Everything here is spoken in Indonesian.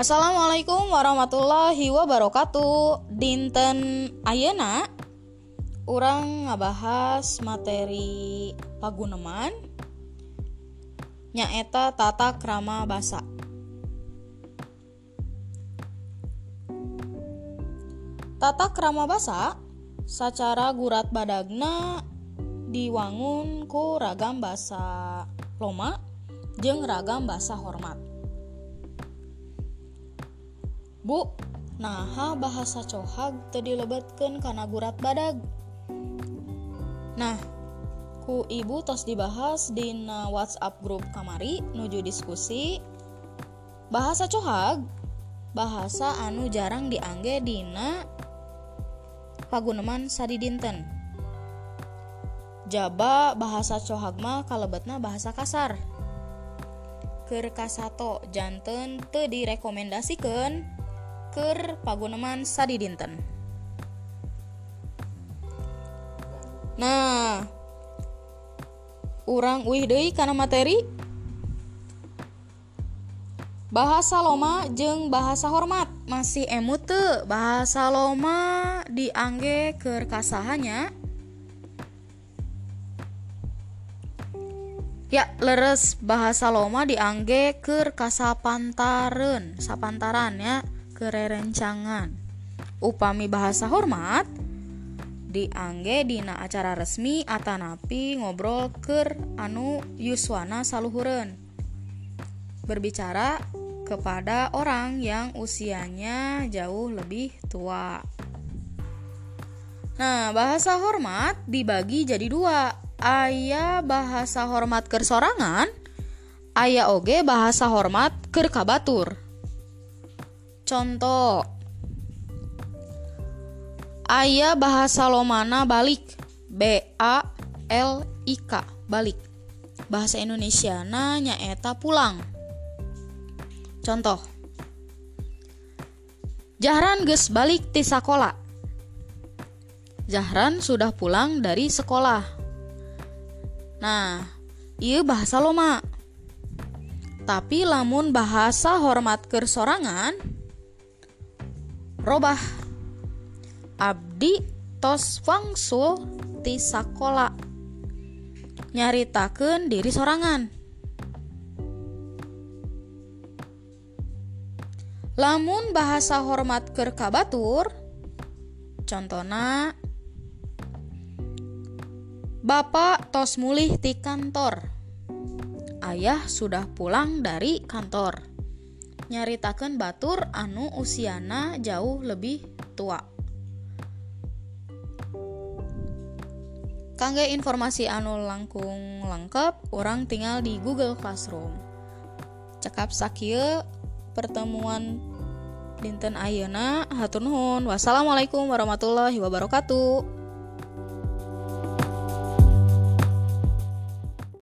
Assalamualaikum warahmatullahi wabarakatuh. Dinten Ayena orang ngabahas materi paguneman. Nyaeta tata krama basa. Tata krama basa secara gurat badagna diwangun ku ragam basa loma jeung ragam basa hormat Bu naha bahasa cohag tadi dilebetkeun kana gurat badag. Nah ku ibu tos dibahas di WhatsApp grup kamari nuju diskusi. Bahasa cohag bahasa anu jarang diangge dina paguneman sadi dinten jaba bahasa cohag mah kalebetna bahasa kasar. Ker kasato janten te direkomendasikan Ker paguneman sadi dinten. Nah urang wih deui kana materi? Bahasa loma jeung bahasa hormat. Masih emut bahasa loma diangge ker kasahannya ya leres bahasa loma diangge ker kasapantaran sapantaran ya kererencangan upami bahasa hormat diangge dina acara resmi atanapi ngobrol ker anu yuswana saluhuren berbicara kepada orang yang usianya jauh lebih tua Nah, bahasa hormat dibagi jadi dua. Ayah bahasa hormat kersorangan, ayah oge bahasa hormat kerkabatur. Contoh. Ayah bahasa lomana balik. B A L I K balik. Bahasa Indonesia nanya eta pulang. Contoh. Jahran ges balik ti sekolah Jahran sudah pulang dari sekolah. Nah, iya bahasa loma. Tapi lamun bahasa hormat kersorangan robah. Abdi tos wangsul ti sakola. Nyaritakeun diri sorangan. Lamun bahasa hormat keur kabatur contona Bapak tos mulih di kantor. Ayah sudah pulang dari kantor nyaritakan batur anu usiana jauh lebih tua. Kangge informasi anu langkung lengkap orang tinggal di Google Classroom. Cekap sakia pertemuan dinten Ayeuna hatur nuhun. Wassalamualaikum warahmatullahi wabarakatuh